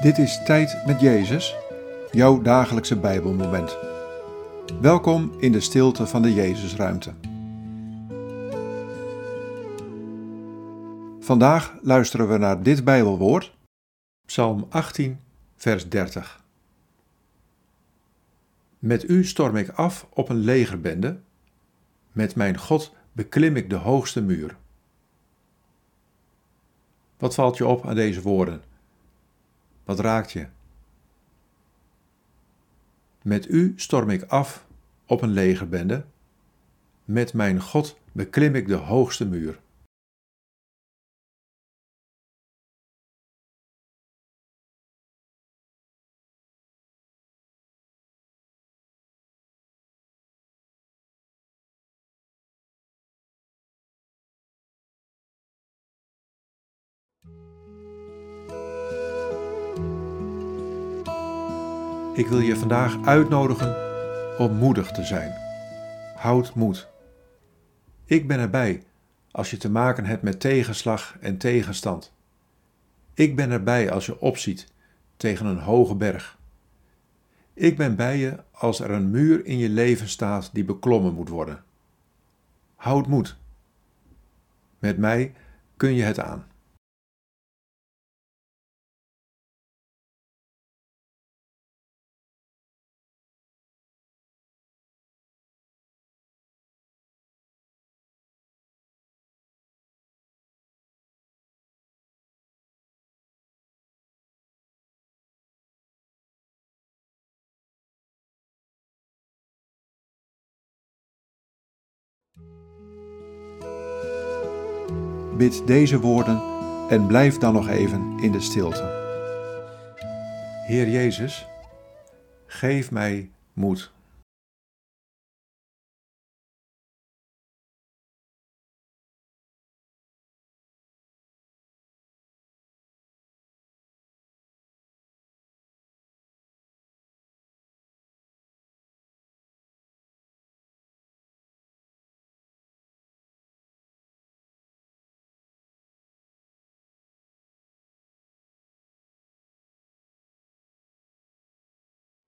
Dit is Tijd met Jezus, jouw dagelijkse Bijbelmoment. Welkom in de stilte van de Jezusruimte. Vandaag luisteren we naar dit Bijbelwoord, Psalm 18, vers 30. Met u storm ik af op een legerbende, met mijn God beklim ik de hoogste muur. Wat valt je op aan deze woorden? Wat raakt je? Met u storm ik af op een legerbende. Met mijn God beklim ik de hoogste muur. Ik wil je vandaag uitnodigen om moedig te zijn. Houd moed. Ik ben erbij als je te maken hebt met tegenslag en tegenstand. Ik ben erbij als je opziet tegen een hoge berg. Ik ben bij je als er een muur in je leven staat die beklommen moet worden. Houd moed. Met mij kun je het aan. Bid deze woorden en blijf dan nog even in de stilte. Heer Jezus, geef mij moed.